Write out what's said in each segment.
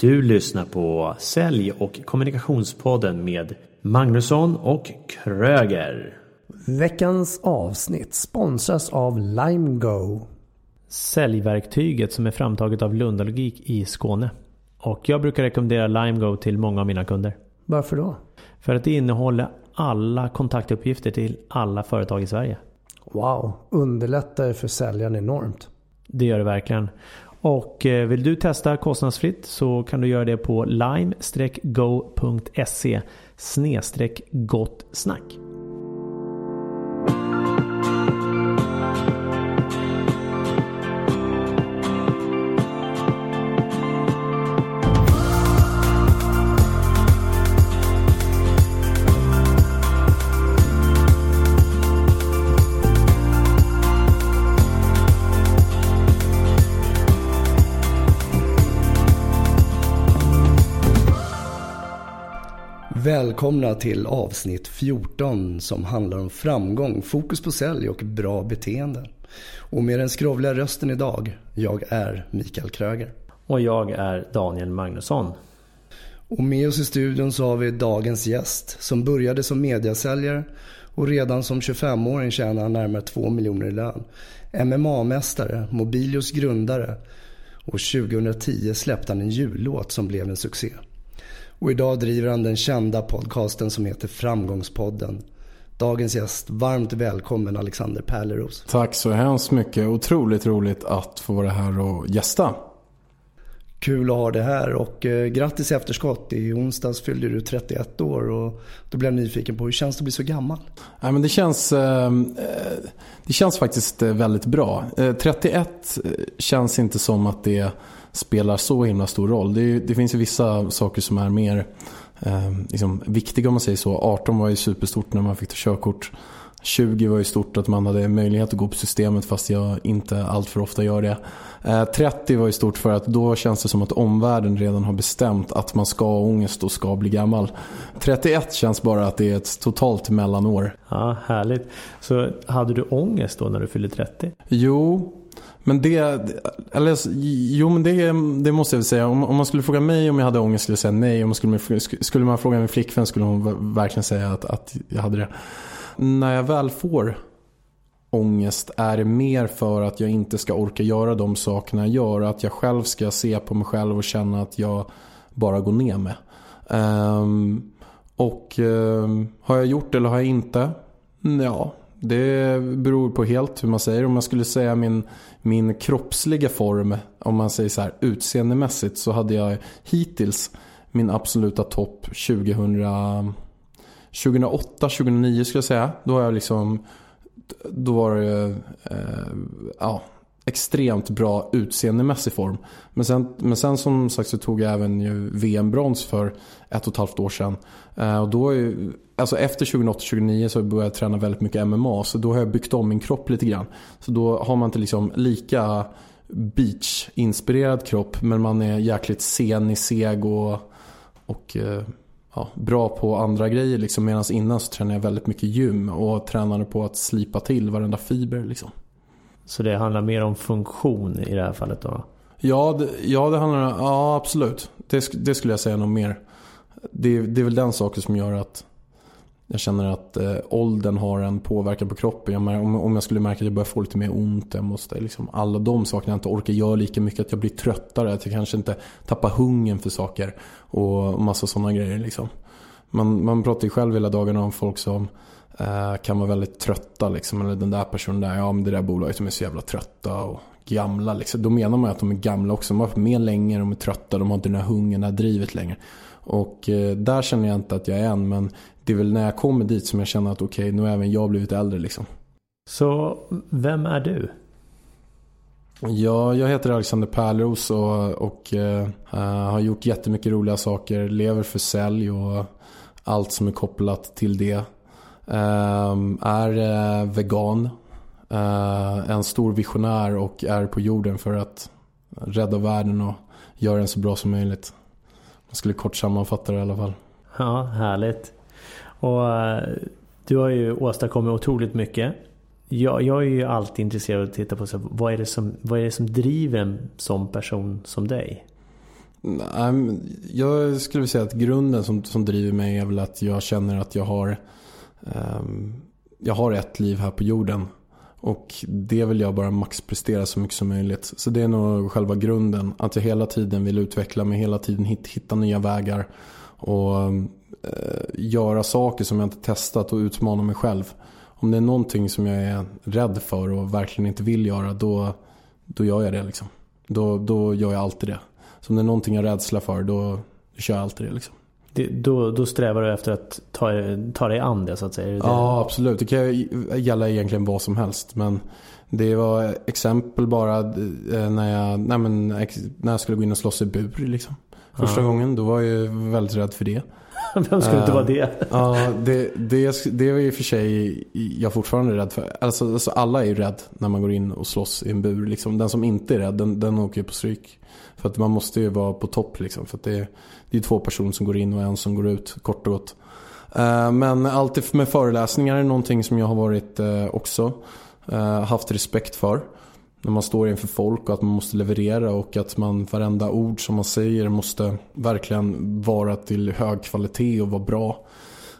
Du lyssnar på Sälj och kommunikationspodden med Magnusson och Kröger. Veckans avsnitt sponsras av LimeGo. Säljverktyget som är framtaget av Lundalogik i Skåne. Och jag brukar rekommendera LimeGo till många av mina kunder. Varför då? För att det innehåller alla kontaktuppgifter till alla företag i Sverige. Wow, underlättar för säljaren enormt. Det gör det verkligen. Och eh, vill du testa kostnadsfritt så kan du göra det på lime-go.se gott snack. Välkomna till avsnitt 14 som handlar om framgång, fokus på sälj och bra beteende. Och med den skrovliga rösten idag, jag är Mikael Kröger. Och jag är Daniel Magnusson. Och med oss i studion så har vi dagens gäst som började som mediasäljare och redan som 25-åring tjänar han närmare 2 miljoner i lön. MMA-mästare, Mobilios grundare och 2010 släppte han en jullåt som blev en succé. Och idag driver han den kända podcasten som heter Framgångspodden. Dagens gäst, varmt välkommen Alexander Pärleros. Tack så hemskt mycket. Otroligt roligt att få vara här och gästa. Kul att ha det här och eh, grattis i efterskott. I onsdags fyllde du 31 år och då blev jag nyfiken på hur känns det att bli så gammal? Nej, men det, känns, eh, det känns faktiskt eh, väldigt bra. Eh, 31 eh, känns inte som att det spelar så himla stor roll. Det, det finns ju vissa saker som är mer eh, liksom, viktiga om man säger så. 18 var ju superstort när man fick ta körkort. 20 var ju stort att man hade möjlighet att gå på systemet fast jag inte allt för ofta gör det. 30 eh, var ju stort för att då känns det som att omvärlden redan har bestämt att man ska ha ångest och ska bli gammal. 31 känns bara att det är ett totalt mellanår. Ja, härligt. Så hade du ångest då när du fyllde 30? Jo, men det, eller jo men det, det måste jag väl säga. Om, om, man skulle fråga mig om jag hade ångest skulle jag säga nej. Om man skulle, skulle man fråga min flickvän skulle hon verkligen säga att, att jag hade det. När jag väl får ångest är det mer för att jag inte ska orka göra de sakerna jag gör. Att jag själv ska se på mig själv och känna att jag bara går ner med. Um, och um, har jag gjort det eller har jag inte? Ja, det beror på helt hur man säger. Om man skulle säga min, min kroppsliga form, om man säger så här utseendemässigt, så hade jag hittills min absoluta topp 2000, 2008, 2009 skulle jag säga. Då har jag liksom, då var det, eh, ja extremt bra utseendemässig form. Men sen, men sen som sagt så tog jag även VM-brons för ett och ett halvt år sedan. Eh, och då är, alltså efter 2008-2009 så började jag träna väldigt mycket MMA. Så då har jag byggt om min kropp lite grann. Så då har man inte liksom lika beach-inspirerad kropp. Men man är jäkligt senig, seg och, och eh, ja, bra på andra grejer. Liksom. Medan innan så tränade jag väldigt mycket gym och tränade på att slipa till varenda fiber. Liksom. Så det handlar mer om funktion i det här fallet då? Ja, det, ja, det handlar ja absolut. Det, det skulle jag säga nog mer. Det, det är väl den saken som gör att jag känner att eh, åldern har en påverkan på kroppen. Jag, om, om jag skulle märka att jag börjar få lite mer ont, jag måste, liksom, alla de sakerna jag inte orkar göra lika mycket. Att jag blir tröttare, att jag kanske inte tappar hungern för saker. Och massa sådana grejer. Liksom. Man, man pratar ju själv hela dagarna om folk som kan vara väldigt trötta liksom. Eller den där personen där, ja men det där bolaget de är så jävla trötta och gamla liksom. Då menar man att de är gamla också. De har varit med länge, de är trötta, de har inte den här hungern, det här drivet längre. Och eh, där känner jag inte att jag är än. Men det är väl när jag kommer dit som jag känner att okej, okay, nu har även jag blivit äldre liksom. Så vem är du? Ja, jag heter Alexander Pärleros och, och uh, har gjort jättemycket roliga saker. Lever för sälj och allt som är kopplat till det. Ehm, är eh, vegan. Eh, en stor visionär och är på jorden för att rädda världen och göra den så bra som möjligt. Man skulle kort sammanfatta det i alla fall. Ja, härligt. Och eh, du har ju åstadkommit otroligt mycket. Jag, jag är ju alltid intresserad av att titta på så, vad, är det som, vad är det som driver en sån person som dig? Jag skulle säga att grunden som, som driver mig är väl att jag känner att jag har Ehm, jag har ett liv här på jorden. Och det vill jag bara maxprestera så mycket som möjligt. Så det är nog själva grunden. Att jag hela tiden vill utveckla mig, hela tiden hitta nya vägar. Och eh, göra saker som jag inte testat och utmana mig själv. Om det är någonting som jag är rädd för och verkligen inte vill göra, då, då gör jag det. Liksom. Då, då gör jag alltid det. Så om det är någonting jag är rädsla för, då kör jag alltid det. Liksom. Det, då, då strävar du efter att ta, ta dig an det så att säga? Det ja, absolut. Det kan gälla egentligen vad som helst. Men det var exempel bara eh, när jag, nej men, när jag skulle gå in och slåss i bur. Liksom. Första ja. gången, då var jag väldigt rädd för det. Vem skulle inte vara det? Eh, ja, det, det, det är i och för sig jag fortfarande rädd för. Alltså, alltså, alla är ju rädd när man går in och slåss i en bur. Liksom. Den som inte är rädd, den, den åker ju på stryk. För att man måste ju vara på topp liksom. För att det, det är två personer som går in och en som går ut, kort och gott. Eh, men alltid med föreläsningar är någonting som jag har varit eh, också eh, haft respekt för när man står inför folk och att man måste leverera och att man varenda ord som man säger måste verkligen vara till hög kvalitet och vara bra.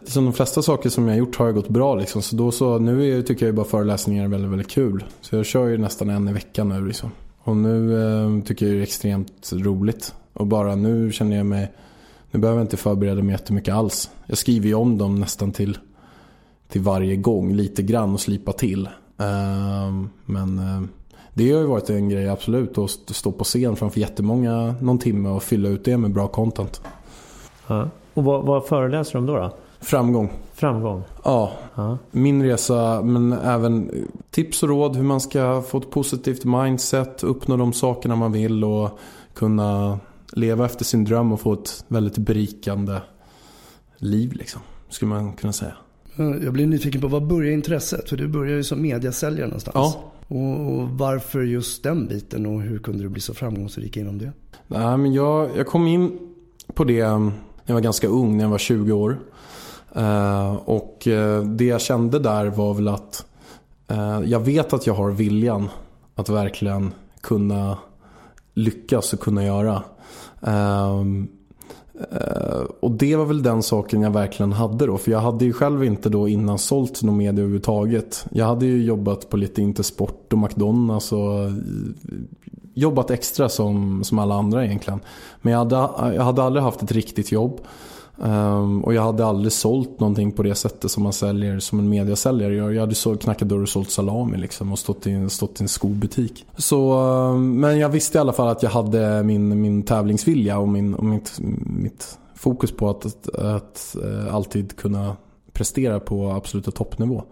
Som de flesta saker som jag har gjort har jag gått bra liksom. Så då så, nu tycker jag bara föreläsningar är väldigt, väldigt kul. Så jag kör ju nästan en i veckan nu liksom. Och nu eh, tycker jag det är extremt roligt. Och bara nu känner jag mig, nu behöver jag inte förbereda mig jättemycket alls. Jag skriver ju om dem nästan till, till varje gång, lite grann och slipa till. Uh, men uh, det har ju varit en grej absolut att stå på scen framför jättemånga någon timme och fylla ut det med bra content. Ja. Och vad, vad föreläser om då, då? Framgång. Framgång? Ja. ja. Min resa men även tips och råd hur man ska få ett positivt mindset, uppnå de sakerna man vill och kunna leva efter sin dröm och få ett väldigt berikande liv liksom. Skulle man kunna säga. Jag blir nyfiken på vad börjar intresset? För du började ju som mediasäljare någonstans. Ja. Och, varför just den biten och hur kunde du bli så framgångsrik inom det? Nej, men jag, jag kom in på det när jag var ganska ung, när jag var 20 år. Uh, och uh, det jag kände där var väl att uh, jag vet att jag har viljan att verkligen kunna lyckas och kunna göra. Uh, och det var väl den saken jag verkligen hade då. För jag hade ju själv inte då innan sålt någon media överhuvudtaget. Jag hade ju jobbat på lite Intersport och McDonalds och eh, jobbat extra som, som alla andra egentligen. Men jag hade, jag hade aldrig haft ett riktigt jobb. Um, och jag hade aldrig sålt någonting på det sättet som man säljer som en mediasäljare gör. Jag hade så knackat dörr och sålt salami liksom och stått i, stått i en skobutik. Så, um, men jag visste i alla fall att jag hade min, min tävlingsvilja och, min, och mitt, mitt fokus på att, att, att uh, alltid kunna prestera på absoluta toppnivå.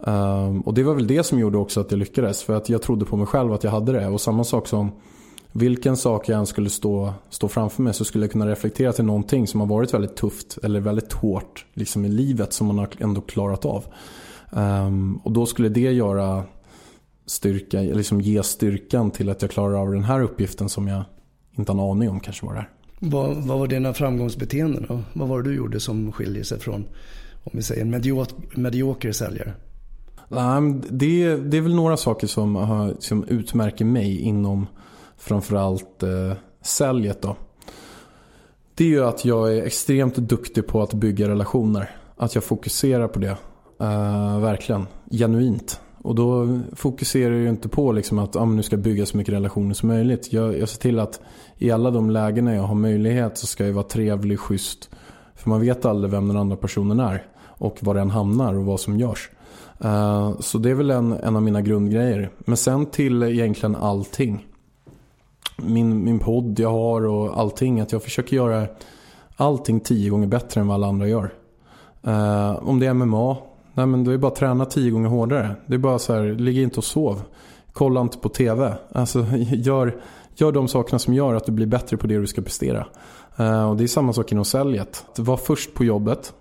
Um, och det var väl det som gjorde också att jag lyckades. För att jag trodde på mig själv att jag hade det. Och samma sak som vilken sak jag än skulle stå, stå framför mig så skulle jag kunna reflektera till någonting som har varit väldigt tufft eller väldigt hårt liksom i livet som man har ändå klarat av. Um, och då skulle det göra styrka, liksom ge styrkan till att jag klarar av den här uppgiften som jag inte har en aning om kanske var det är. Vad, vad var dina framgångsbeteenden då? Vad var det du gjorde som skiljer sig från om vi säger en medioker, medioker säljare? Det, det är väl några saker som, som utmärker mig inom framförallt eh, säljet då. Det är ju att jag är extremt duktig på att bygga relationer. Att jag fokuserar på det. Eh, verkligen. Genuint. Och då fokuserar jag ju inte på liksom att ah, nu ska jag bygga så mycket relationer som möjligt. Jag, jag ser till att i alla de lägena jag har möjlighet så ska jag vara trevlig, schysst. För man vet aldrig vem den andra personen är. Och var den hamnar och vad som görs. Uh, så det är väl en, en av mina grundgrejer. Men sen till egentligen allting min, min podd jag har och allting. Att jag försöker göra allting tio gånger bättre än vad alla andra gör. Uh, om det är MMA, nej men då är det bara att träna tio gånger hårdare. Det är bara så här, ligg inte och sov. Kolla inte på TV. Alltså gör, gör de sakerna som gör att du blir bättre på det du ska prestera. Uh, och det är samma sak inom säljet. Var först på jobbet.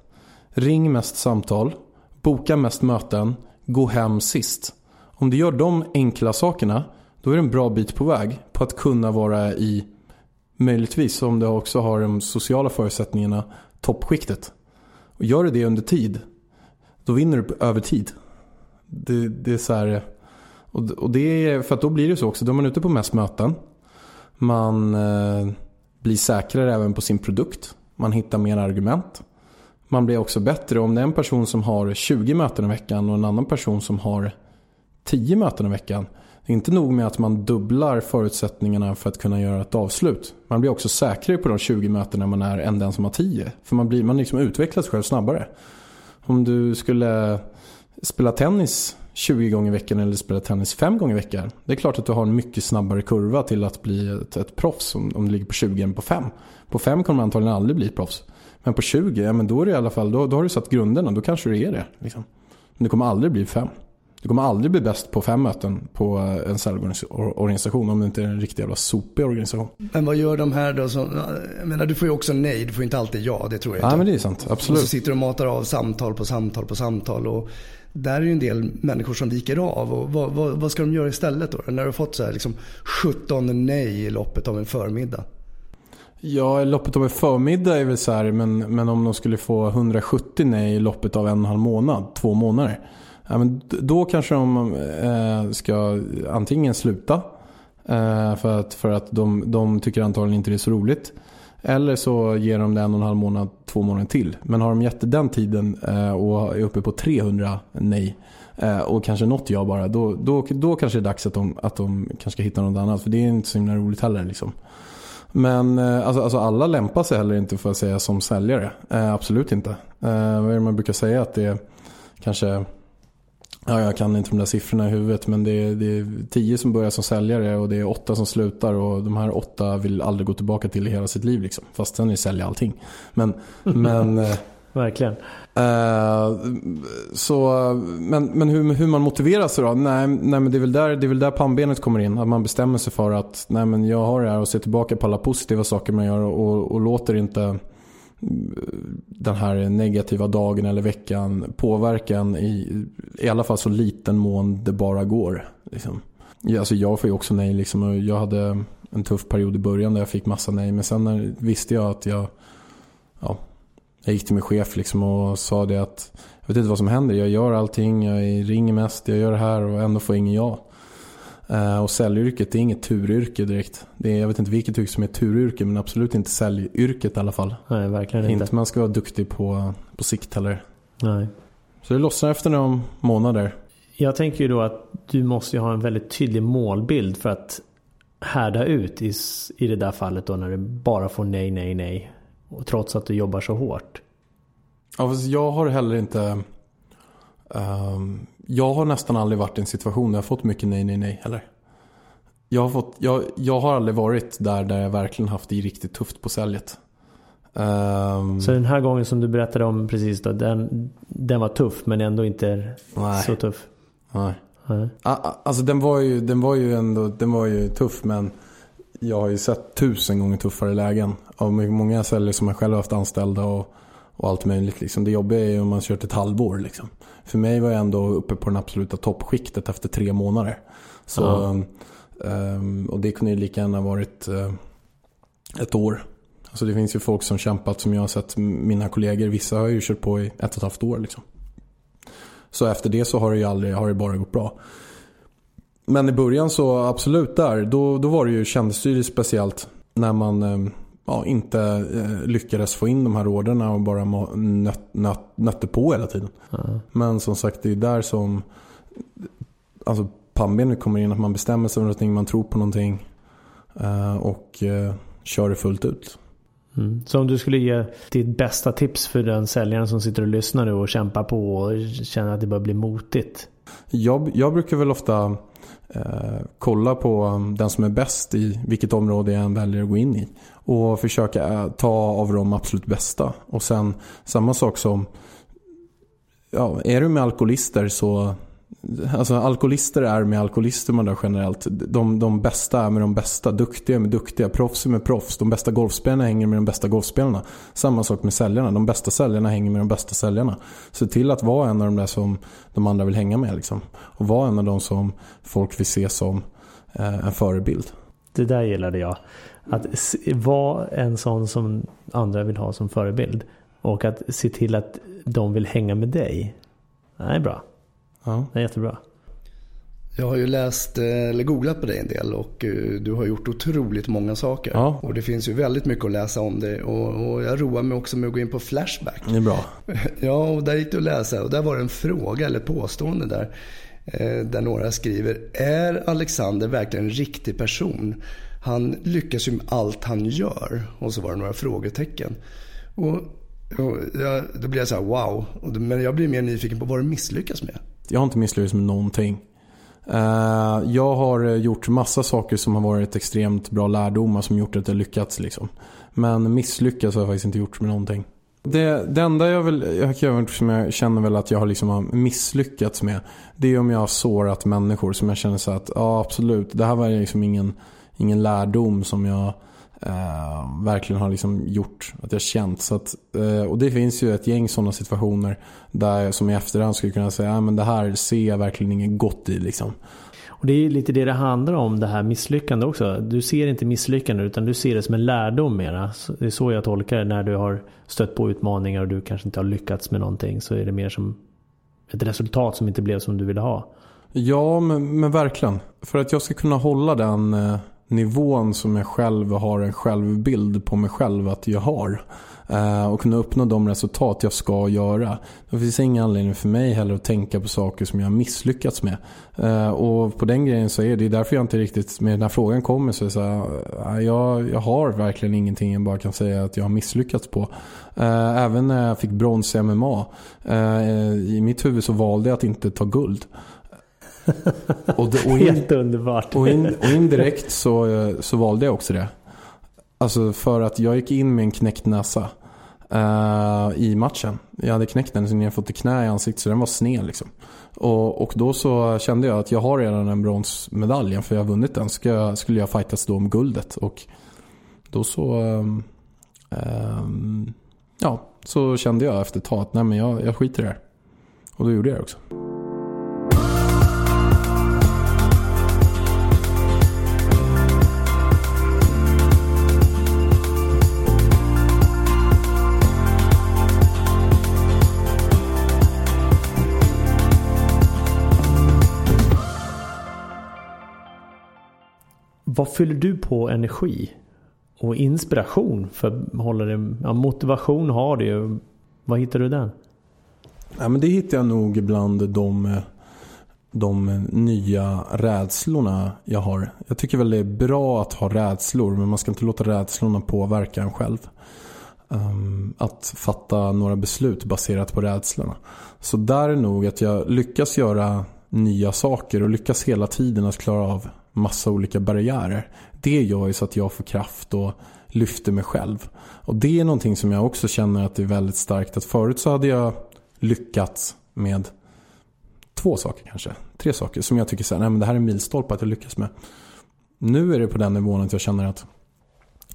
Ring mest samtal. Boka mest möten. Gå hem sist. Om du gör de enkla sakerna då är det en bra bit på väg på att kunna vara i, möjligtvis om du också har de sociala förutsättningarna, toppskiktet. Och gör du det under tid, då vinner du över tid. Det, det är så här, och, det är för att då blir det så också, då är man ute på mest möten. Man eh, blir säkrare även på sin produkt. Man hittar mer argument. Man blir också bättre om det är en person som har 20 möten i veckan och en annan person som har 10 möten i veckan. Det är inte nog med att man dubblar förutsättningarna för att kunna göra ett avslut. Man blir också säkrare på de 20 mötena man är än den som har 10. För man, blir, man liksom utvecklas själv snabbare. Om du skulle spela tennis 20 gånger i veckan eller spela tennis 5 gånger i veckan. Det är klart att du har en mycket snabbare kurva till att bli ett, ett proffs om, om du ligger på 20 än på 5. På 5 kommer man antagligen aldrig bli ett proffs. Men på 20, ja men då är det i alla fall, då, då har du satt grunderna. Då kanske du är det. Liksom. Men du kommer aldrig bli 5. Du kommer aldrig bli bäst på fem möten på en säljorganisation om det inte är en riktig jävla sopig organisation. Men vad gör de här då? Som, jag menar, du får ju också nej, du får inte alltid ja, det tror jag inte. Nej men det är sant, absolut. Och så sitter du och matar av samtal på samtal på samtal. Och där är ju en del människor som viker av. Och vad, vad, vad ska de göra istället då? När du har fått så här liksom 17 nej i loppet av en förmiddag. Ja, loppet av en förmiddag är väl så här, men, men om de skulle få 170 nej i loppet av en och en halv månad, två månader. Ja, men då kanske de eh, ska antingen sluta eh, för att, för att de, de tycker antagligen inte det är så roligt. Eller så ger de det en och en halv månad, två månader till. Men har de gett det den tiden eh, och är uppe på 300 nej eh, och kanske något ja bara. Då, då, då kanske det är dags att de, att de kanske ska hitta något annat. För det är inte så himla roligt heller. Liksom. Men eh, alltså, alltså, alla lämpar sig heller inte för att säga som säljare. Eh, absolut inte. Vad är det man brukar säga? Att det är kanske Ja, jag kan inte de där siffrorna i huvudet men det är, det är tio som börjar som säljare och det är åtta som slutar och de här åtta vill aldrig gå tillbaka till i hela sitt liv. Liksom. Fast sen är sälja allting. Men, men eh, Verkligen. Uh, så, men men hur, hur man motiverar sig då? Nej, nej men det är, väl där, det är väl där pannbenet kommer in. Att man bestämmer sig för att nej, men jag har det här och ser tillbaka på alla positiva saker man gör och, och låter inte den här negativa dagen eller veckan påverkan i, i alla fall så liten mån det bara går. Liksom. Ja, alltså jag får ju också nej. Liksom, jag hade en tuff period i början där jag fick massa nej. Men sen när, visste jag att jag, ja, jag gick till min chef liksom och sa det att jag vet inte vad som händer. Jag gör allting, jag ringer mest, jag gör det här och ändå får ingen ja. Uh, och säljyrket är inget turyrke direkt. Det är, jag vet inte vilket yrke som är turyrke men absolut inte säljyrket i alla fall. Nej, verkligen inte. Inte man ska vara duktig på, på sikt heller. Nej. Så det lossnar efter några månader. Jag tänker ju då att du måste ha en väldigt tydlig målbild för att härda ut i, i det där fallet då när du bara får nej, nej, nej. Och trots att du jobbar så hårt. Ja, fast jag har heller inte... Um, jag har nästan aldrig varit i en situation där jag fått mycket nej, nej, nej heller. Jag har, fått, jag, jag har aldrig varit där, där jag verkligen haft det riktigt tufft på säljet. Um, så den här gången som du berättade om precis då, den, den var tuff men ändå inte nej. så tuff? Nej. nej. Alltså den var, ju, den var ju ändå den var ju tuff men jag har ju sett tusen gånger tuffare lägen. Av många säljare som jag själv har haft anställda och, och allt möjligt. Liksom. Det jobbiga är ju om man kört ett halvår. Liksom. För mig var jag ändå uppe på den absoluta toppskiktet efter tre månader. Så, um, och det kunde ju lika gärna varit uh, ett år. Alltså det finns ju folk som kämpat som jag har sett mina kollegor. Vissa har ju kört på i ett och ett halvt år. Liksom. Så efter det så har det ju aldrig, har det bara gått bra. Men i början så absolut där. Då, då var det ju, kändes det ju speciellt när man ehm, ja, inte eh, lyckades få in de här orderna och bara nöt, nöt, nötte på hela tiden. Mm. Men som sagt, det är där som alltså, pannbenet kommer in. Att man bestämmer sig för någonting, man tror på någonting eh, och eh, kör det fullt ut. Mm. Så om du skulle ge ditt bästa tips för den säljaren som sitter och lyssnar nu och kämpar på och känner att det börjar bli motigt? Jag, jag brukar väl ofta eh, kolla på um, den som är bäst i vilket område jag än väljer att gå in i. Och försöka eh, ta av de absolut bästa. Och sen samma sak som, ja, är du med alkoholister så Alltså alkoholister är med alkoholister man där generellt. De, de bästa är med de bästa, duktiga med duktiga, proffs är med proffs. De bästa golfspelarna hänger med de bästa golfspelarna. Samma sak med säljarna. De bästa säljarna hänger med de bästa säljarna. Se till att vara en av de där som de andra vill hänga med. Liksom. Och vara en av de som folk vill se som eh, en förebild. Det där gillade jag. Att vara en sån som andra vill ha som förebild. Och att se till att de vill hänga med dig. Det är bra. Ja. Det är jättebra. Jag har ju läst eh, eller googlat på dig en del och eh, du har gjort otroligt många saker. Ja. Och det finns ju väldigt mycket att läsa om dig. Och, och, jag roar mig också med att gå in på Flashback. Det är bra. Ja, och där gick det att läsa. Och där var det en fråga eller påstående där. Eh, där några skriver, är Alexander verkligen en riktig person? Han lyckas ju med allt han gör. Och så var det några frågetecken. Och, och jag, då blir jag så här, wow. Men jag blir mer nyfiken på vad du misslyckas med. Jag har inte misslyckats med någonting. Eh, jag har eh, gjort massa saker som har varit extremt bra lärdomar som gjort att jag lyckats. Liksom. Men misslyckats har jag faktiskt inte gjort med någonting. Det, det enda jag, vill, jag, som jag känner väl att jag har, liksom misslyckats med det är om jag har sårat människor som jag känner så att ja absolut det här var liksom ingen, ingen lärdom som jag eh, verkligen har liksom gjort att jag känt. Så att, eh, och det finns ju ett gäng sådana situationer där jag som i efterhand skulle kunna säga att det här ser jag verkligen inget gott i. Liksom. Och det är lite det det handlar om, det här misslyckande också. Du ser inte misslyckande utan du ser det som en lärdom mera. Det är så jag tolkar det när du har stött på utmaningar och du kanske inte har lyckats med någonting. Så är det mer som ett resultat som inte blev som du ville ha. Ja, men, men verkligen. För att jag ska kunna hålla den eh, nivån som jag själv har en självbild på mig själv att jag har. Eh, och kunna uppnå de resultat jag ska göra. Det finns ingen anledning för mig heller att tänka på saker som jag har misslyckats med. Eh, och på den grejen så är det därför jag inte riktigt, med den här frågan kommer så är det så här, jag, jag har verkligen ingenting jag bara kan säga att jag har misslyckats på. Eh, även när jag fick brons i MMA. I mitt huvud så valde jag att inte ta guld. och, det, och in, Helt underbart. Och, in, och indirekt så, så valde jag också det. Alltså för att jag gick in med en knäckt näsa uh, i matchen. Jag hade knäckt den så jag fått ett knä i ansiktet så den var sned liksom. Och, och då så kände jag att jag har redan en bronsmedaljen för jag har vunnit den. Ska jag, skulle jag fightas då om guldet. Och då så... Um, um, ja, så kände jag efter ett tag att nej men jag, jag skiter i det här. Och då gjorde jag det också. Vad fyller du på energi? Och inspiration för hålla det... Ja, motivation har du ju. Vad hittar du där? Ja, men det hittar jag nog bland de, de nya rädslorna jag har. Jag tycker väl det är bra att ha rädslor men man ska inte låta rädslorna påverka en själv. Um, att fatta några beslut baserat på rädslorna. Så där är nog att jag lyckas göra nya saker och lyckas hela tiden att klara av massa olika barriärer. Det gör ju så att jag får kraft och lyfter mig själv. Och det är någonting som jag också känner att det är väldigt starkt. Att förut så hade jag lyckats med två saker kanske. Tre saker som jag tycker så här, nej men det här är en milstolpe att jag lyckas med. Nu är det på den nivån att jag känner att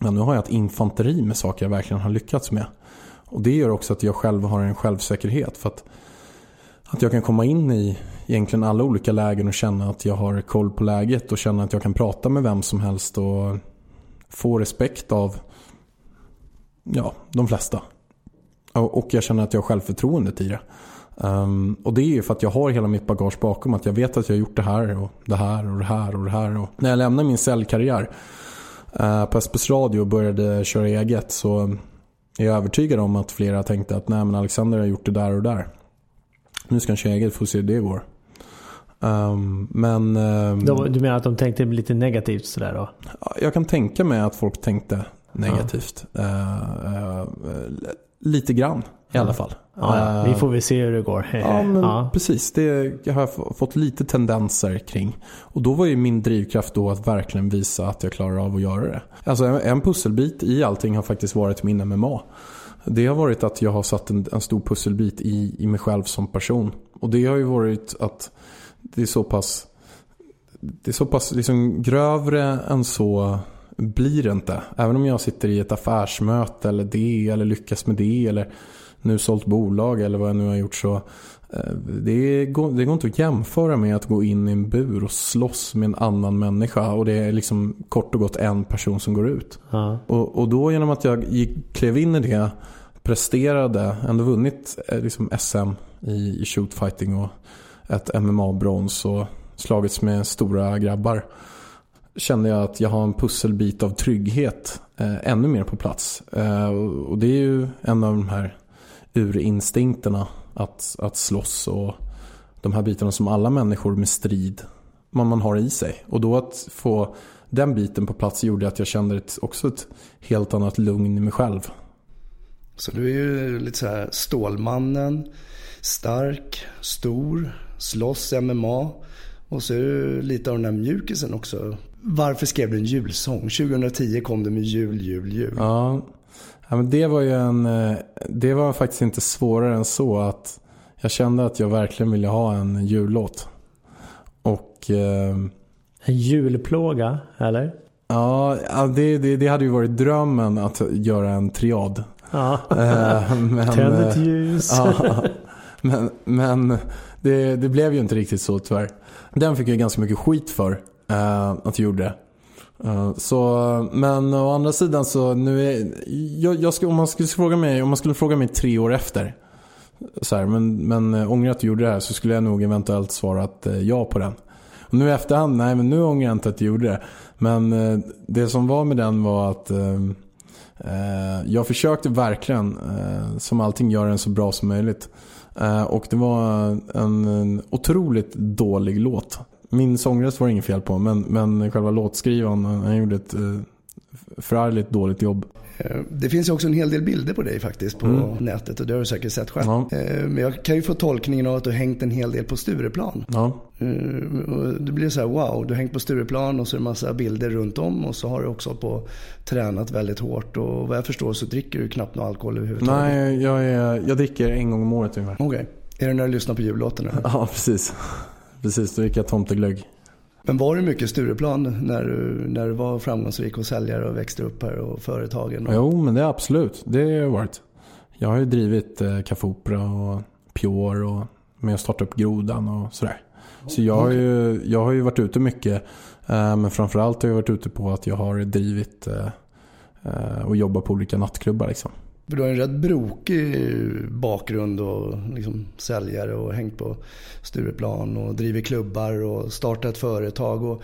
ja, nu har jag ett infanteri med saker jag verkligen har lyckats med. Och det gör också att jag själv har en självsäkerhet. För att, att jag kan komma in i egentligen alla olika lägen och känna att jag har koll på läget och känna att jag kan prata med vem som helst och få respekt av ja, de flesta. Och jag känner att jag har självförtroendet i det. Um, och det är ju för att jag har hela mitt bagage bakom. Att jag vet att jag har gjort det här och det här och det här och det här. Och när jag lämnade min säljkarriär uh, eh, på SBS Radio och började köra eget så är jag övertygad om att flera tänkte att nej men Alexander har gjort det där och där. Nu ska han köra eget, får se hur det går. Um, men, um, du menar att de tänkte lite negativt sådär då? Jag kan tänka mig att folk tänkte negativt. Ja. Uh, uh, lite grann i alla fall. Ja, vi får väl se hur det går. ja, men ja. precis. Det har jag fått lite tendenser kring. Och då var ju min drivkraft då att verkligen visa att jag klarar av att göra det. Alltså en pusselbit i allting har faktiskt varit min MMA. Det har varit att jag har satt en, en stor pusselbit i, i mig själv som person. Och det har ju varit att det är så pass, det är så pass liksom grövre än så blir det inte. Även om jag sitter i ett affärsmöte eller det eller lyckas med det eller nu sålt bolag eller vad jag nu har gjort så eh, det går, det går inte att jämföra med att gå in i en bur och slåss med en annan människa och det är liksom kort och gott en person som går ut. Ja. Och, och då genom att jag gick, klev in i det presterade, ändå vunnit eh, liksom SM i, i shootfighting och ett MMA-brons och slagits med stora grabbar kände jag att jag har en pusselbit av trygghet eh, ännu mer på plats. Eh, och det är ju en av de här urinstinkterna att, att slåss och de här bitarna som alla människor med strid man, man har i sig. Och då att få den biten på plats gjorde att jag kände ett, också ett helt annat lugn i mig själv. Så du är ju lite så här Stålmannen, stark, stor, slåss MMA. Och så är du lite av den där mjukisen också. Varför skrev du en julsång? 2010 kom du med jul, jul, jul. Ja, ja men det var ju en... Eh, det var faktiskt inte svårare än så att jag kände att jag verkligen ville ha en jullåt. Och... Eh, en julplåga, eller? Ja, det, det, det, hade ju varit drömmen att göra en triad. Ja. Eh, Tänd ett ljus. Ja, men men det, det blev ju inte riktigt så tyvärr. Den fick jag ganska mycket skit för eh, att jag gjorde. Eh, så, men å andra sidan så nu är, jag, jag ska, om, man skulle fråga mig, om man skulle fråga mig tre år efter. Så här, men, men eh, ångrar att du gjorde det här så skulle jag nog eventuellt svarat eh, ja på den. Och nu i efterhand, nej men nu ångrar jag inte att jag gjorde det. Men eh, det som var med den var att eh, jag försökte verkligen, som allting, göra den så bra som möjligt. Eh, och det var en, otroligt dålig låt. Min sångröst var det inget fel på men, men själva låtskrivaren han gjorde ett eh, förargligt dåligt jobb. Eh, det finns ju också en hel del bilder på dig faktiskt på mm. nätet och det har du säkert sett själv. Ja. Eh, men jag kan ju få tolkningen av att du har hängt en hel del på Stureplan. Ja. Det blir så här wow, du har hängt på Stureplan och så är det massa bilder runt om och så har du också på tränat väldigt hårt och vad jag förstår så dricker du knappt någon alkohol överhuvudtaget. Nej, jag, är, jag dricker en gång om året ungefär. Okej. Okay. Är det när du lyssnar på jullåten? Ja, precis. Precis, då gick jag tomteglögg. Men var det mycket Stureplan när du, när du var framgångsrik och säljare och växte upp här och företagen? Och... Jo, men det är absolut. Det har jag varit. Jag har ju drivit eh, Café Opera och Pure och med att starta upp Grodan och sådär. Så jag har ju, jag har ju varit ute mycket. Eh, men framförallt har jag varit ute på att jag har drivit eh, eh och jobbat på olika nattklubbar liksom. För du har en rätt brokig bakgrund och liksom säljare och hängt på Stureplan och driver klubbar och startat företag och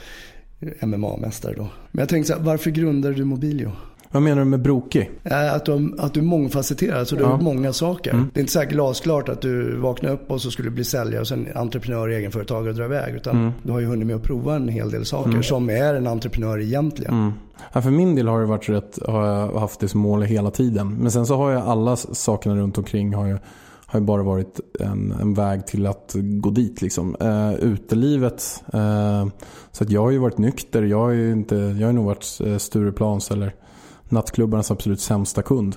MMA-mästare då. Men jag tänkte så här, varför grundade du Mobilio? Vad menar du med brokig? Att du, att du är mångfacetterad, så du har gjort många saker. Mm. Det är inte säkert glasklart att du vaknar upp och så skulle bli säljare och sen entreprenör, egenföretagare och dra iväg. Utan mm. du har ju hunnit med att prova en hel del saker mm. som är en entreprenör egentligen. Mm. Ja, för min del har det varit rätt, har jag haft det som mål hela tiden. Men sen så har jag alla sakerna runt omkring har ju, har ju bara varit en, en väg till att gå dit. Liksom. Uh, utelivet. Uh, så att jag har ju varit nykter. Jag har ju inte, jag har nog varit Stureplans eller nattklubbarnas absolut sämsta kund.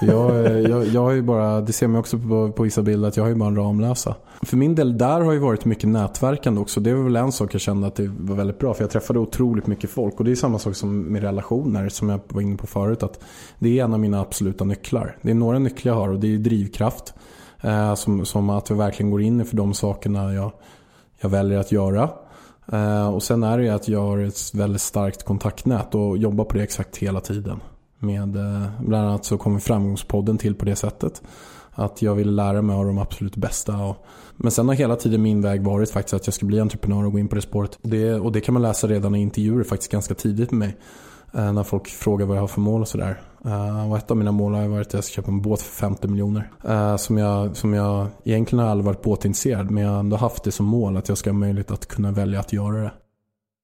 Jag, eh, jag, jag har ju bara, det ser man också på, på vissa bilder, att jag har ju bara en Ramlösa. För min del där har ju varit mycket nätverkande också. Det var väl en sak jag kände att det var väldigt bra. För jag träffade otroligt mycket folk. Och det är samma sak som med relationer som jag var inne på förut. Att det är en av mina absoluta nycklar. Det är några nycklar jag har och det är drivkraft. Eh, som, som att jag verkligen går in för de sakerna jag, jag väljer att göra. Eh, och sen är det ju att jag har ett väldigt starkt kontaktnät och jobbar på det exakt hela tiden. Med, eh, bland annat så kommer Framgångspodden till på det sättet. Att jag vill lära mig av de absolut bästa. Men sen har hela tiden min väg varit faktiskt att jag ska bli entreprenör och gå in på det spåret. Det, och det kan man läsa redan i intervjuer faktiskt ganska tidigt med mig. Eh, när folk frågar vad jag har för mål och sådär. Uh, och ett av mina mål har varit att jag ska köpa en båt för 50 miljoner. Uh, som, jag, som jag egentligen har aldrig varit båtintresserad men jag har ändå haft det som mål att jag ska ha möjlighet att kunna välja att göra det.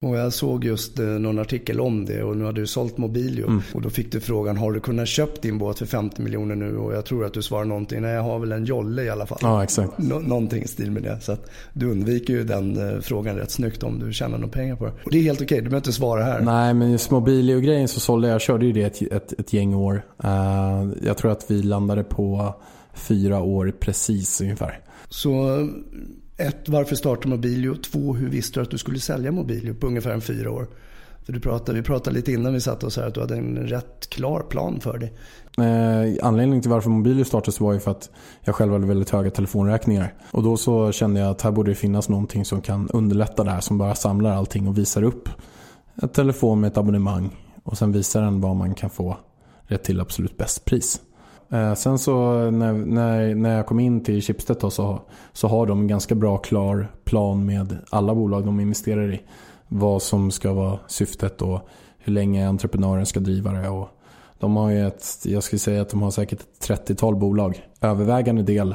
Och jag såg just eh, någon artikel om det och nu hade du sålt Mobilio. Mm. Och då fick du frågan, har du kunnat köpt din båt för 50 miljoner nu? Och jag tror att du svarar någonting, nej jag har väl en jolle i alla fall. Ja, exakt. Nå någonting i stil med det. Så att du undviker ju den eh, frågan rätt snyggt om du tjänar några pengar på det. Och det är helt okej, okay, du behöver inte svara här. Nej, men just Mobilio-grejen så sålde jag, jag körde ju det ett, ett, ett gäng år. Uh, jag tror att vi landade på fyra år precis ungefär. Så ett, varför startade Mobilio? Två, hur visste du att du skulle sälja Mobilio på ungefär en fyra år? För du pratade, vi pratade lite innan vi satt oss här att du hade en rätt klar plan för dig. Eh, anledningen till varför Mobilio startades var ju för att jag själv hade väldigt höga telefonräkningar. Och då så kände jag att här borde det finnas någonting som kan underlätta det här. Som bara samlar allting och visar upp en telefon med ett abonnemang. Och sen visar den vad man kan få rätt till absolut bäst pris. Eh, sen så när, när, när jag kom in till Schibsted då, så, så har de en ganska bra klar plan med alla bolag de investerar i. Vad som ska vara syftet och hur länge entreprenören ska driva det. Och de har ju ett, jag skulle säga att de har säkert ett 30-tal bolag. Övervägande del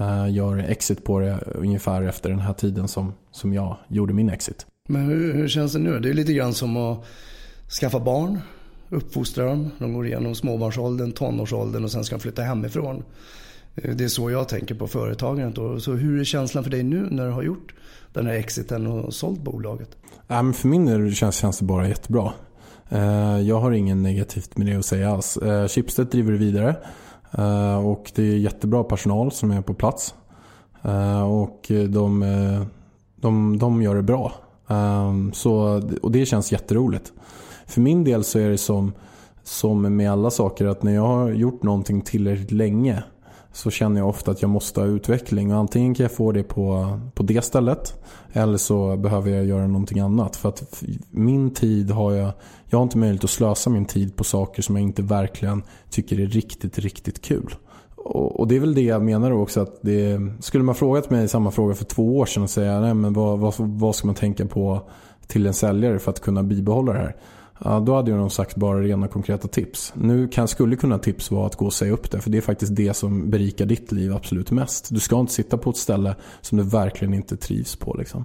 eh, gör exit på det ungefär efter den här tiden som, som jag gjorde min exit. Men hur, hur känns det nu? Det är lite grann som att skaffa barn, uppfostra dem. De går igenom småbarnsåldern, tonårsåldern och sen ska de flytta hemifrån. Eh, det är så jag tänker på företagandet. Så hur är känslan för dig nu när du har gjort den här exiten och sålt bolaget? Ja, men för min del känns, känns det bara jättebra. Eh, jag har ingen negativt med det att säga alls. Eh, Schibsted driver det vidare. Och det är jättebra personal som är på plats. Och de, de, de gör det bra. Så, och det känns jätteroligt. För min del så är det som, som med alla saker att när jag har gjort någonting tillräckligt länge så känner jag ofta att jag måste ha utveckling. Och antingen kan jag få det på, på det stället eller så behöver jag göra någonting annat. För att min tid har jag, jag har inte möjlighet att slösa min tid på saker som jag inte verkligen tycker är riktigt, riktigt kul. Och, och det är väl det jag menar också att det, skulle man frågat mig samma fråga för två år sedan och säga nej men vad, vad, vad ska man tänka på till en säljare för att kunna bibehålla det här? Ja, då hade jag nog sagt bara rena konkreta tips. Nu kan, skulle kunna tips vara att gå och säga upp det. För det är faktiskt det som berikar ditt liv absolut mest. Du ska inte sitta på ett ställe som du verkligen inte trivs på. Liksom.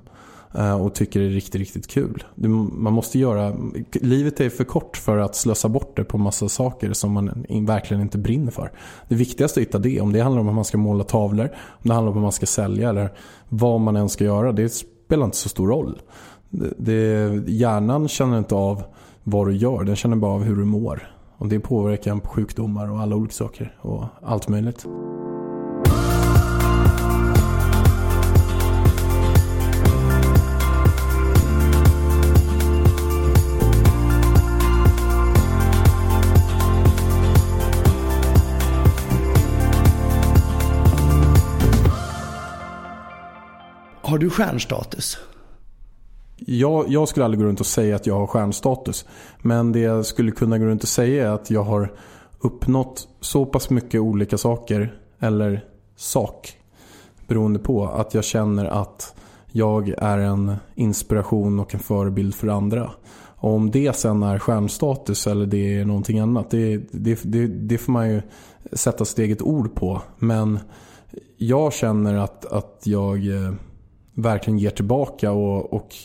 Eh, och tycker det är riktigt, riktigt kul. Du, man måste göra, livet är för kort för att slösa bort det på massa saker som man verkligen inte brinner för. Det viktigaste är att hitta det. Om det handlar om att man ska måla tavlor, om det handlar om att man ska sälja eller vad man än ska göra. Det spelar inte så stor roll. Det, det, hjärnan känner inte av vad du gör. Den känner bara av hur du mår. Och det påverkar på sjukdomar och alla olika saker och allt möjligt. Har du stjärnstatus? Jag, jag, skulle aldrig gå runt och säga att jag har stjärnstatus. Men det jag skulle kunna gå runt och säga är att jag har uppnått så pass mycket olika saker, eller sak, beroende på att jag känner att jag är en inspiration och en förebild för andra. Och om det sen är stjärnstatus eller det är någonting annat, det, det, det, det får man ju sätta sitt eget ord på. Men jag känner att, att jag eh, verkligen ger tillbaka och, och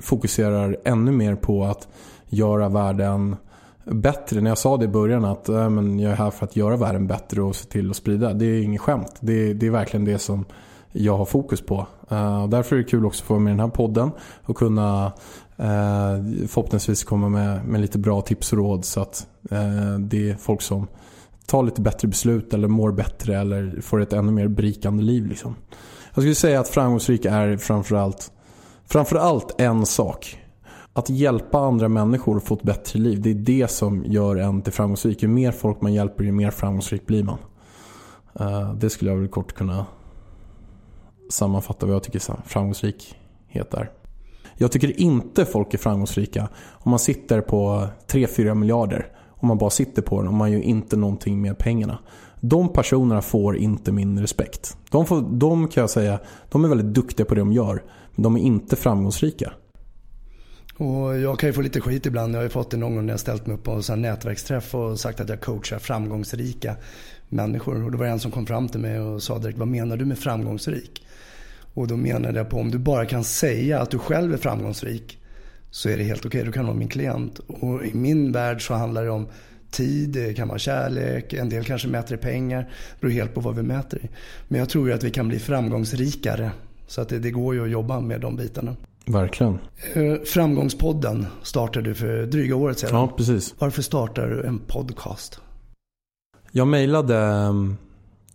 fokuserar ännu mer på att göra världen bättre. När jag sa det i början att äh, men jag är här för att göra världen bättre och se till att sprida. Det är inget skämt. Det, det är verkligen det som jag har fokus på. Uh, därför är det kul också att få vara med i den här podden och kunna uh, förhoppningsvis komma med, med lite bra tips och råd så att uh, det är folk som tar lite bättre beslut eller mår bättre eller får ett ännu mer berikande liv. Liksom. Jag skulle säga att framgångsrik är framförallt, framförallt en sak. Att hjälpa andra människor att få ett bättre liv. Det är det som gör en till framgångsrik. Ju mer folk man hjälper, ju mer framgångsrik blir man. Eh, det skulle jag väl kort kunna sammanfatta vad jag tycker framgångsrikhet är. Jag tycker inte folk är framgångsrika om man sitter på 3-4 miljarder Om man bara sitter på den och man gör inte någonting med pengarna. De personerna får inte min respekt. De, får, de kan jag säga, de är väldigt duktiga på det de gör. Men de är inte framgångsrika. Och jag kan ju få lite skit ibland. Jag har ju fått det någon gång när jag ställt mig upp på en nätverksträff och sagt att jag coachar framgångsrika människor. Och då var det en som kom fram till mig och sa direkt, vad menar du med framgångsrik? Och då menade jag på om du bara kan säga att du själv är framgångsrik så är det helt okej. Okay. Du kan vara min klient. Och i min värld så handlar det om tid, det kan vara kärlek, en del kanske mäter i pengar. Det beror helt på vad vi mäter i. Men jag tror ju att vi kan bli framgångsrikare. Så att det, det går ju att jobba med de bitarna. Verkligen. Eh, framgångspodden startade du för dryga året sedan. Ja, precis. Varför startar du en podcast? Jag mejlade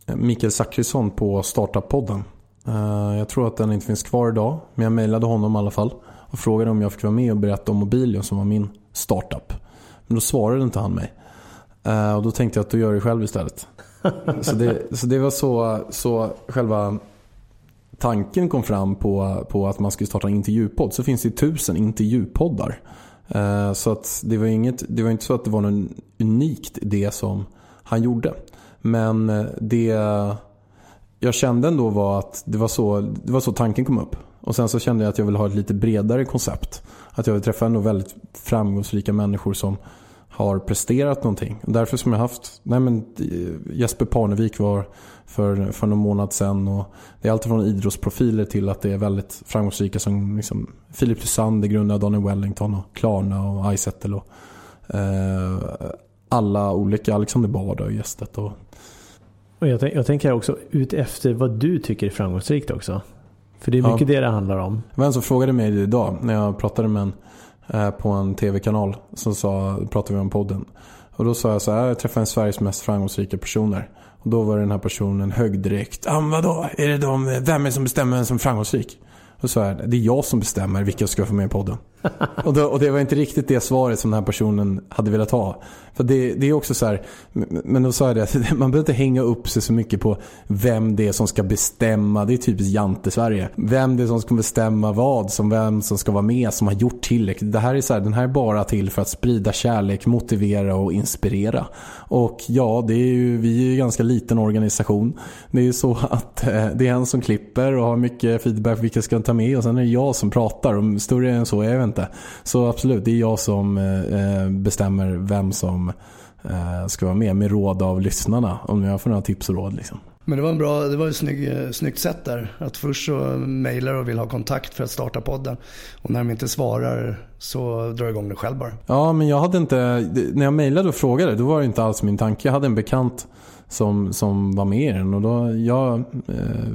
eh, Mikael Zackrisson på Startup-podden. Eh, jag tror att den inte finns kvar idag. Men jag mejlade honom i alla fall. Och frågade om jag fick vara med och berätta om Mobilio som var min startup. Men då svarade inte han mig. Uh, och då tänkte jag att du gör det själv istället. så, det, så det var så, så själva tanken kom fram på, på att man skulle starta en intervjupodd. Så finns det tusen intervjupoddar. Uh, så att det var, inget, det var inte så att det var något unikt det som han gjorde. Men eh, det jag kände ändå var att det var, så, det var så tanken kom upp. Och sen så kände jag att jag ville ha ett lite bredare koncept. Att jag vill träffa ändå väldigt framgångsrika människor som har presterat någonting. Därför som jag haft, nej men Jesper Parnevik var för, för någon månad sedan. Och det är allt från idrottsprofiler till att det är väldigt framgångsrika som liksom Philip Thusander, grundare Daniel Wellington och Klarna och Izettle och eh, alla olika, Alexander Bard har gästat. Och... Och jag, jag tänker också ut efter vad du tycker är framgångsrikt också. För det är mycket ja. det det handlar om. Det var en som frågade mig idag när jag pratade med en Eh, på en tv-kanal. Som sa, pratade vi om podden. Och då sa jag så här, jag träffade en Sveriges mest framgångsrika personer. Och då var den här personen hög direkt. Ah, vadå? Är det de, vem är det som bestämmer vem som är framgångsrik? Och så här, det är jag som bestämmer vilka jag ska få med i podden. och, då, och, det var inte riktigt det svaret som den här personen hade velat ha. För det, det är också så här, men då sa jag det, man behöver inte hänga upp sig så mycket på vem det är som ska bestämma. Det är typiskt Jante-Sverige. Vem det är som ska bestämma vad, som vem som ska vara med, som har gjort tillräckligt. Det här är så här, den här är bara till för att sprida kärlek, motivera och inspirera. Och ja, det är ju, vi är ju en ganska liten organisation. Det är ju så att eh, det är en som klipper och har mycket feedback vilka ska ta med och sen är det jag som pratar. Och större än så är jag inte. Så absolut, det är jag som eh, bestämmer vem som eh, ska vara med med råd av lyssnarna. Om jag får några tips och råd. Liksom. Men det var, en bra, det var ett snygg, eh, snyggt sätt där. Att först så mejlar och vill ha kontakt för att starta podden. Och när de inte svarar så drar jag igång det själv bara. Ja, men jag hade inte... När jag mejlade och frågade, då var det inte alls min tanke. Jag hade en bekant som, som var med i den. Och då, jag, eh,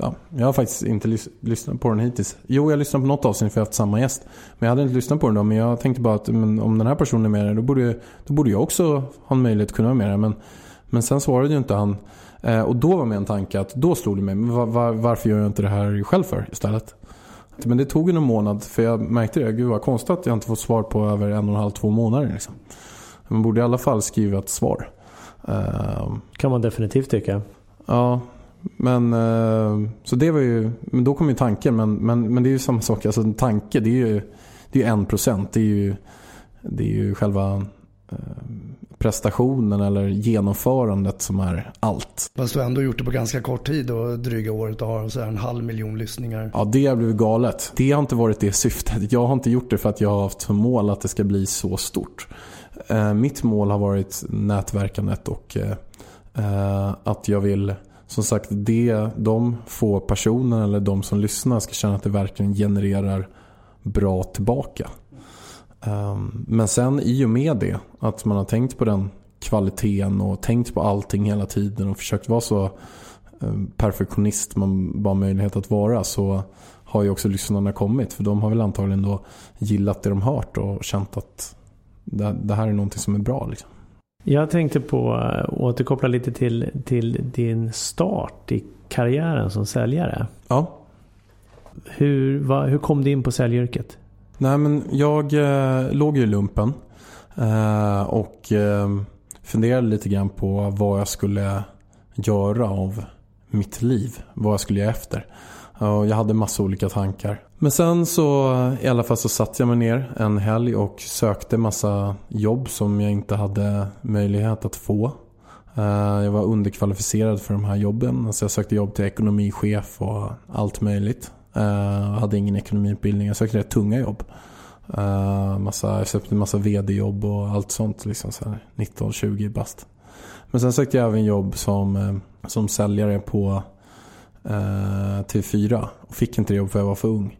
ja, jag har faktiskt inte lys lyssnat på den hittills. Jo, jag lyssnade på något avsnitt för jag har haft samma gäst. Men jag hade inte lyssnat på den då. Men jag tänkte bara att men, om den här personen är med där, då borde, då borde jag också ha en möjlighet att kunna vara med där. Men, men sen svarade ju inte han. Eh, och då var min tanke att då slog det mig. Var, var, varför gör jag inte det här själv för istället? Men det tog en månad för jag märkte det. Gud vad konstigt att jag inte fått svar på över en och en halv, två månader. Liksom. Man borde i alla fall skriva ett svar. Uh, kan man definitivt tycka. Ja, men uh, så det var ju, men då kom ju tanken. Men, men, men det är ju samma sak. Alltså en tanke det är ju, det är en procent. Det är ju, det är ju själva uh, prestationen eller genomförandet som är allt. Fast du har ändå gjort det på ganska kort tid och dryga året och har så en halv miljon lyssningar. Ja, det har blivit galet. Det har inte varit det syftet. Jag har inte gjort det för att jag har haft som mål att det ska bli så stort. Eh, mitt mål har varit nätverkandet och eh, eh, att jag vill som sagt det, de få personerna eller de som lyssnar ska känna att det verkligen genererar bra tillbaka. Ehm, men sen i och med det, att man har tänkt på den kvaliteten och tänkt på allting hela tiden och försökt vara så ehm, perfektionist man bara möjlighet att vara så har ju också lyssnarna kommit. För de har väl antagligen då gillat det de hört och känt att det, det här är någonting som är bra. Liksom. Jag tänkte på att äh, återkoppla lite till, till din start i karriären som säljare. Ja. Hur, va, hur kom du in på säljyrket? Nej, men jag eh, låg ju i lumpen eh, och eh, funderade lite grann på vad jag skulle göra av mitt liv. Vad jag skulle göra efter. Jag hade massa olika tankar. Men sen så i alla fall så satt jag mig ner en helg och sökte massa jobb som jag inte hade möjlighet att få. Eh, jag var underkvalificerad för de här jobben. Så jag sökte jobb till ekonomichef och allt möjligt. Eh, jag hade ingen ekonomiutbildning. Jag sökte rätt tunga jobb. Eh, massa, jag sökte massa vd-jobb och allt sånt. Liksom 19-20 bast. Men sen sökte jag även jobb som, som säljare på eh, TV4. Och fick inte det jobb för jag var för ung.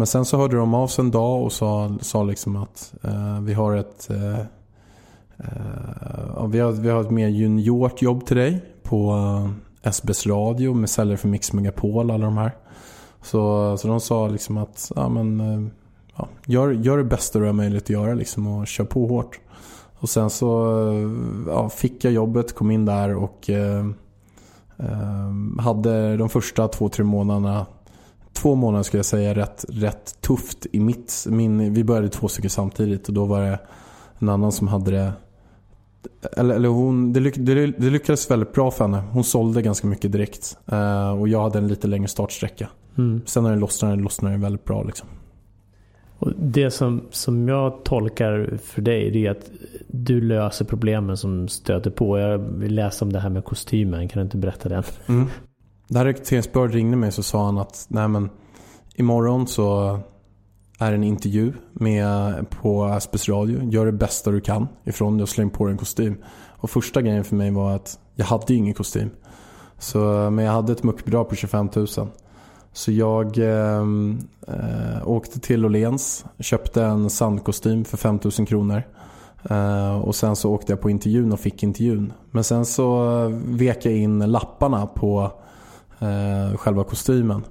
Men sen så hörde de av sig en dag och sa, sa liksom att eh, vi har ett eh, eh, vi, har, vi har ett mer juniort jobb till dig på eh, SBS radio med säljare för Mix Megapol alla de här. Så, så de sa liksom att ja, men, eh, ja, gör, gör det bästa du har möjlighet att göra liksom, och kör på hårt. Och sen så eh, ja, fick jag jobbet, kom in där och eh, eh hade de första två, tre månaderna två månader skulle jag säga rätt, rätt tufft i mitt, min, vi började två stycken samtidigt och då var det en annan som hade det eller, eller hon, det, lyck, det, det, lyckades väldigt bra för henne. Hon sålde ganska mycket direkt. Uh, och jag hade en lite längre startsträcka. Mm. Sen när det lossnade, lossnade det väldigt bra. Liksom. Och det som, som jag tolkar för dig det är att du löser problemen som stöter på. Jag vill läsa om det här med kostymen. Kan du inte berätta den? Mm. När rekryteringsbyrået ringde mig så sa han att nej men imorgon så är en intervju med på Aspes Radio. Gör det bästa du kan ifrån det och släng på dig en kostym. Och första grejen för mig var att jag hade ingen kostym. Så, men jag hade ett muckbidrag på 25 000. Så jag ehm, eh, åkte till Åhléns, köpte en sandkostym för 5 000 kronor. Eh, och sen så åkte jag på intervjun och fick intervjun. Men sen så vek jag in lapparna på Eh, själva kostymen.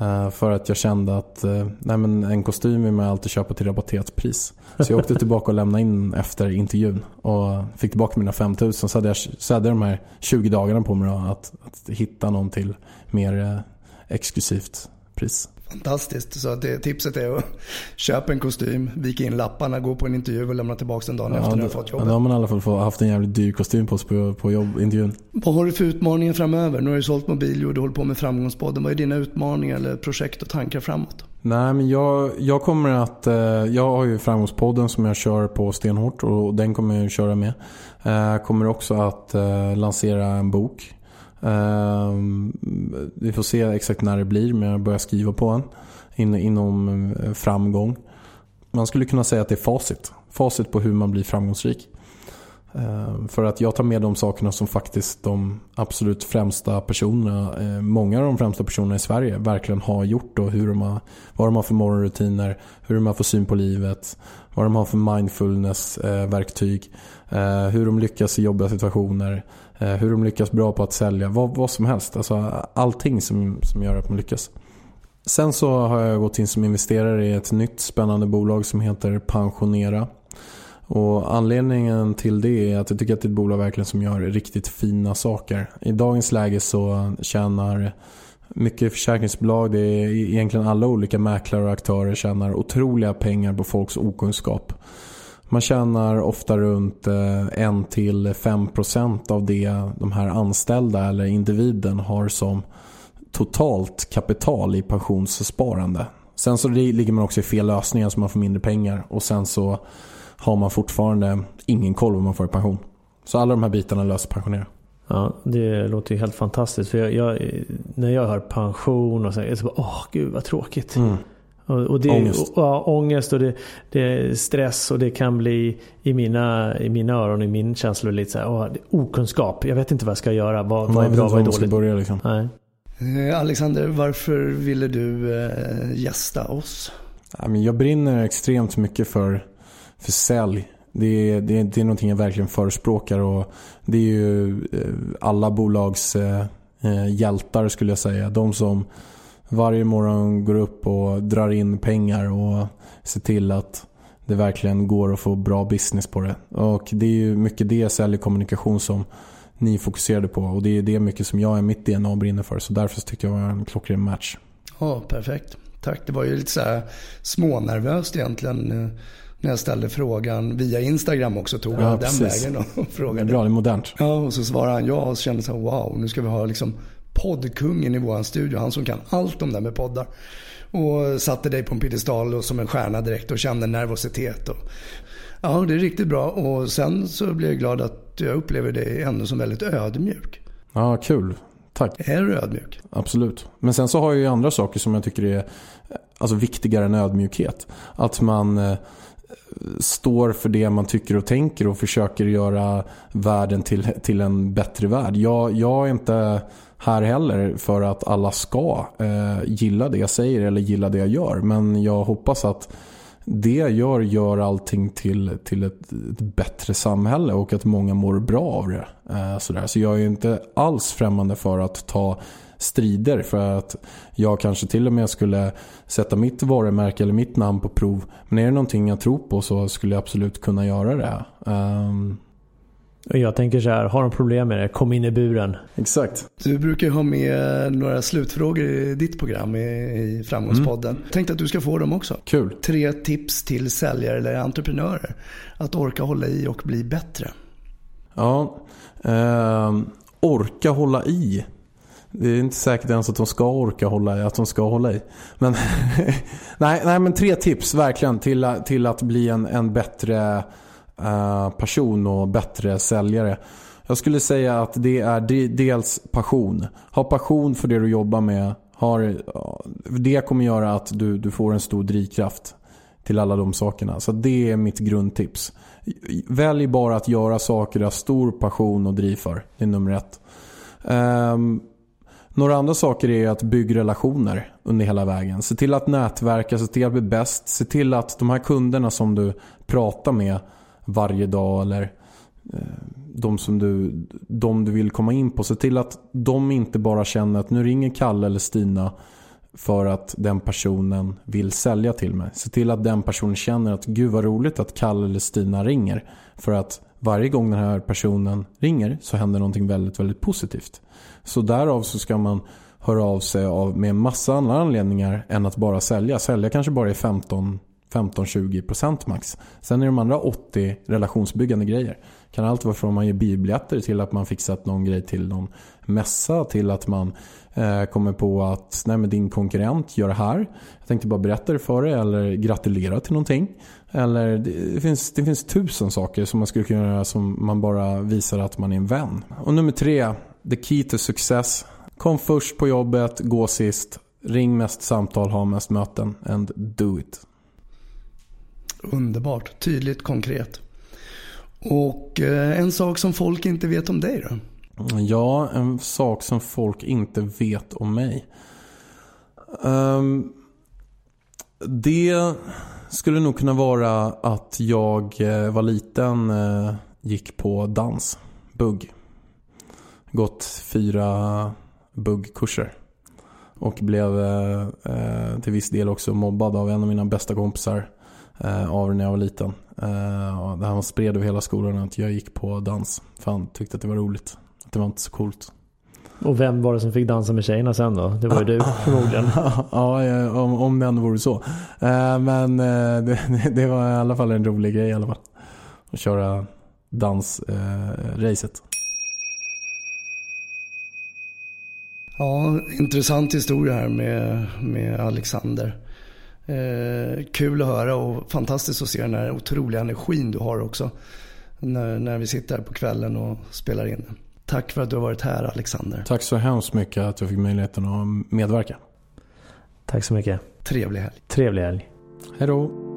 Eh, för att jag kände att eh, nej men en kostym vill man alltid köpa till rabatterat pris. Så jag åkte tillbaka och lämnade in efter intervjun och fick tillbaka mina 5000. Så hade jag så hade jag de här 20 dagarna på mig att, att hitta någon till mer eh, exklusivt pris. Fantastiskt. Så det, tipset är att köpa en kostym, vika in lapparna, gå på en intervju och lämna tillbaka den dagen ja, efter när du har fått jobbet. då har man i alla fall haft en jävligt dyr kostym på sig på, på jobbintervjun. Vad har du för utmaningar framöver? Nu har du sålt mobil och du håller på med Framgångspodden. Vad är dina utmaningar eller projekt och tankar framåt? Nej, men jag, jag kommer att... Eh, jag har ju Framgångspodden som jag kör på stenhårt och den kommer jag att köra med. Jag eh, kommer också att eh, lansera en bok Ehm, vi får se exakt när det blir men jag börjar skriva på en in, inom eh, framgång. Man skulle kunna säga att det är facit. Facit på hur man blir framgångsrik. Ehm, för att jag tar med de sakerna som faktiskt de absolut främsta personerna, eh, många av de främsta personerna i Sverige verkligen har gjort och hur de har, vad de har för morgonrutiner, hur de har för syn på livet, vad de har för mindfulness-verktyg, eh, hur de lyckas i jobbiga situationer, Eh, hur de lyckas bra på att sälja. Vad, vad som helst. Alltså allting som, som gör att man lyckas. Sen så har jag gått in som investerare i ett nytt spännande bolag som heter Pensionera. Och anledningen till det är att jag tycker att det är ett bolag verkligen som gör riktigt fina saker. I dagens läge så tjänar mycket försäkringsbolag, det är egentligen alla olika mäklare och aktörer tjänar otroliga pengar på folks okunskap. Man tjänar ofta runt 1-5% eh, av det de här anställda eller individen har som totalt kapital i pensionssparande. Sen så ligger man också i fel lösningar så man får mindre pengar och sen så har man fortfarande ingen koll vad man får i pension. Så alla de här bitarna löser pensionera. Ja, det låter ju helt fantastiskt. För jag, jag, när jag hör pension och så, jag så bara, åh gud vad tråkigt. Mm. Och, och det, ångest. Och, ja, ångest och det, det, är stress och det kan bli i mina, i mina öron, i min känsla lite så här, åh, okunskap. Jag vet inte vad jag ska göra. Vad, vad är bra, vad är dåligt? Börja, liksom. Nej. Eh, Alexander, varför ville du eh, gästa oss? Jag brinner extremt mycket för, för sälj. Det är, det, är, det är någonting jag verkligen förespråkar och det är ju eh, alla bolags hjältar skulle jag säga. De som varje morgon går upp och drar in pengar och ser till att det verkligen går att få bra business på det. Och det är ju mycket det säljkommunikation som ni fokuserade på och det är det mycket som jag är mitt DNA brinner för. Så därför tyckte jag det var en klockren match. Ja, perfekt. Tack. Det var ju lite så här smånervöst egentligen när jag ställde frågan via Instagram också. Tog ja, jag den vägen och frågade. Bra, det är modernt. Ja, och så svarade han ja och så kände jag wow, nu ska vi ha liksom poddkungen i vår studio. Han som kan allt om det med poddar. Och satte dig på en piedestal som en stjärna direkt och kände nervositet. Och, ja, det är riktigt bra. Och sen så blir jag glad att jag upplever dig ändå som väldigt ödmjuk. Ja, kul. Tack. Är du ödmjuk? Absolut. Men sen så har jag ju andra saker som jag tycker är alltså, viktigare än ödmjukhet. Att man eh, står för det man tycker och tänker och försöker göra världen till, till en bättre värld. Jag, jag är inte här heller för att alla ska eh, gilla det jag säger eller gilla det jag gör. Men jag hoppas att det jag gör gör allting till, till ett, ett bättre samhälle och att många mår bra av det. Eh, sådär. Så jag är inte alls främmande för att ta strider för att jag kanske till och med skulle sätta mitt varumärke eller mitt namn på prov. Men är det någonting jag tror på så skulle jag absolut kunna göra det. Um, jag tänker så här, har de problem med det, kom in i buren. Exakt. Du brukar ha med några slutfrågor i ditt program i Framgångspodden. Mm. Tänkte att du ska få dem också. Kul. Tre tips till säljare eller entreprenörer. Att orka hålla i och bli bättre. Ja, eh, orka hålla i. Det är inte säkert ens att de ska orka hålla i, att de ska hålla i. Men, nej, nej, men tre tips verkligen till, till att bli en, en bättre Eh, person och bättre säljare. Jag skulle säga att det är dels passion. Ha passion för det du jobbar med. Har, eh, det kommer göra att du, du får en stor drivkraft till alla de sakerna. Så det är mitt grundtips. Välj bara att göra saker du har stor passion och driv för. Det är nummer ett. Um, några andra saker är att bygga relationer under hela vägen. Se till att nätverka, se till att bli bäst. Se till att de här kunderna som du pratar med varje dag eller eh, de som du, de du vill komma in på. Se till att de inte bara känner att nu ringer Kalle eller Stina för att den personen vill sälja till mig. Se till att den personen känner att gud vad roligt att Kalle eller Stina ringer. För att varje gång den här personen ringer så händer någonting väldigt, väldigt positivt. Så därav så ska man höra av sig av med massa andra anledningar än att bara sälja. Sälja kanske bara är 15 15-20% max. Sen är de andra 80 relationsbyggande grejer. Kan allt vara från man ger biobiljetter till att man fixat någon grej till någon mässa till att man eh, kommer på att nej men din konkurrent gör det här. Jag tänkte bara berätta det för dig eller gratulera till någonting. Eller det finns, det finns tusen saker som man skulle kunna göra som man bara visar att man är en vän. Och nummer tre, the key to success. Kom först på jobbet, gå sist. Ring mest samtal, ha mest möten and do it. Underbart, tydligt, konkret. Och eh, en sak som folk inte vet om dig då? Ja, en sak som folk inte vet om mig. Um, det skulle nog kunna vara att jag eh, var liten, eh, gick på dans, bugg. Gått fyra buggkurser. Och blev till viss del också mobbad av en av mina bästa kompisar eh, av när jag var liten. Eh, där han spred över hela skolan att jag gick på dans. För han tyckte att det var roligt. Att det var inte så coolt. Och vem var det som fick dansa med tjejerna sen då? Det var ju du förmodligen. ja, om, om det ändå vore så. Eh, men eh, det, det, var i alla fall en rolig grej i alla fall. Att köra dansracet. Ja, intressant historia här med, med Alexander. Eh, kul att höra och fantastiskt att se den här otroliga energin du har också. När, när vi sitter här på kvällen och spelar in. Tack för att du har varit här Alexander. Tack så hemskt mycket att jag fick möjligheten att medverka. Tack så mycket. Trevlig helg. Trevlig helg. Hej då.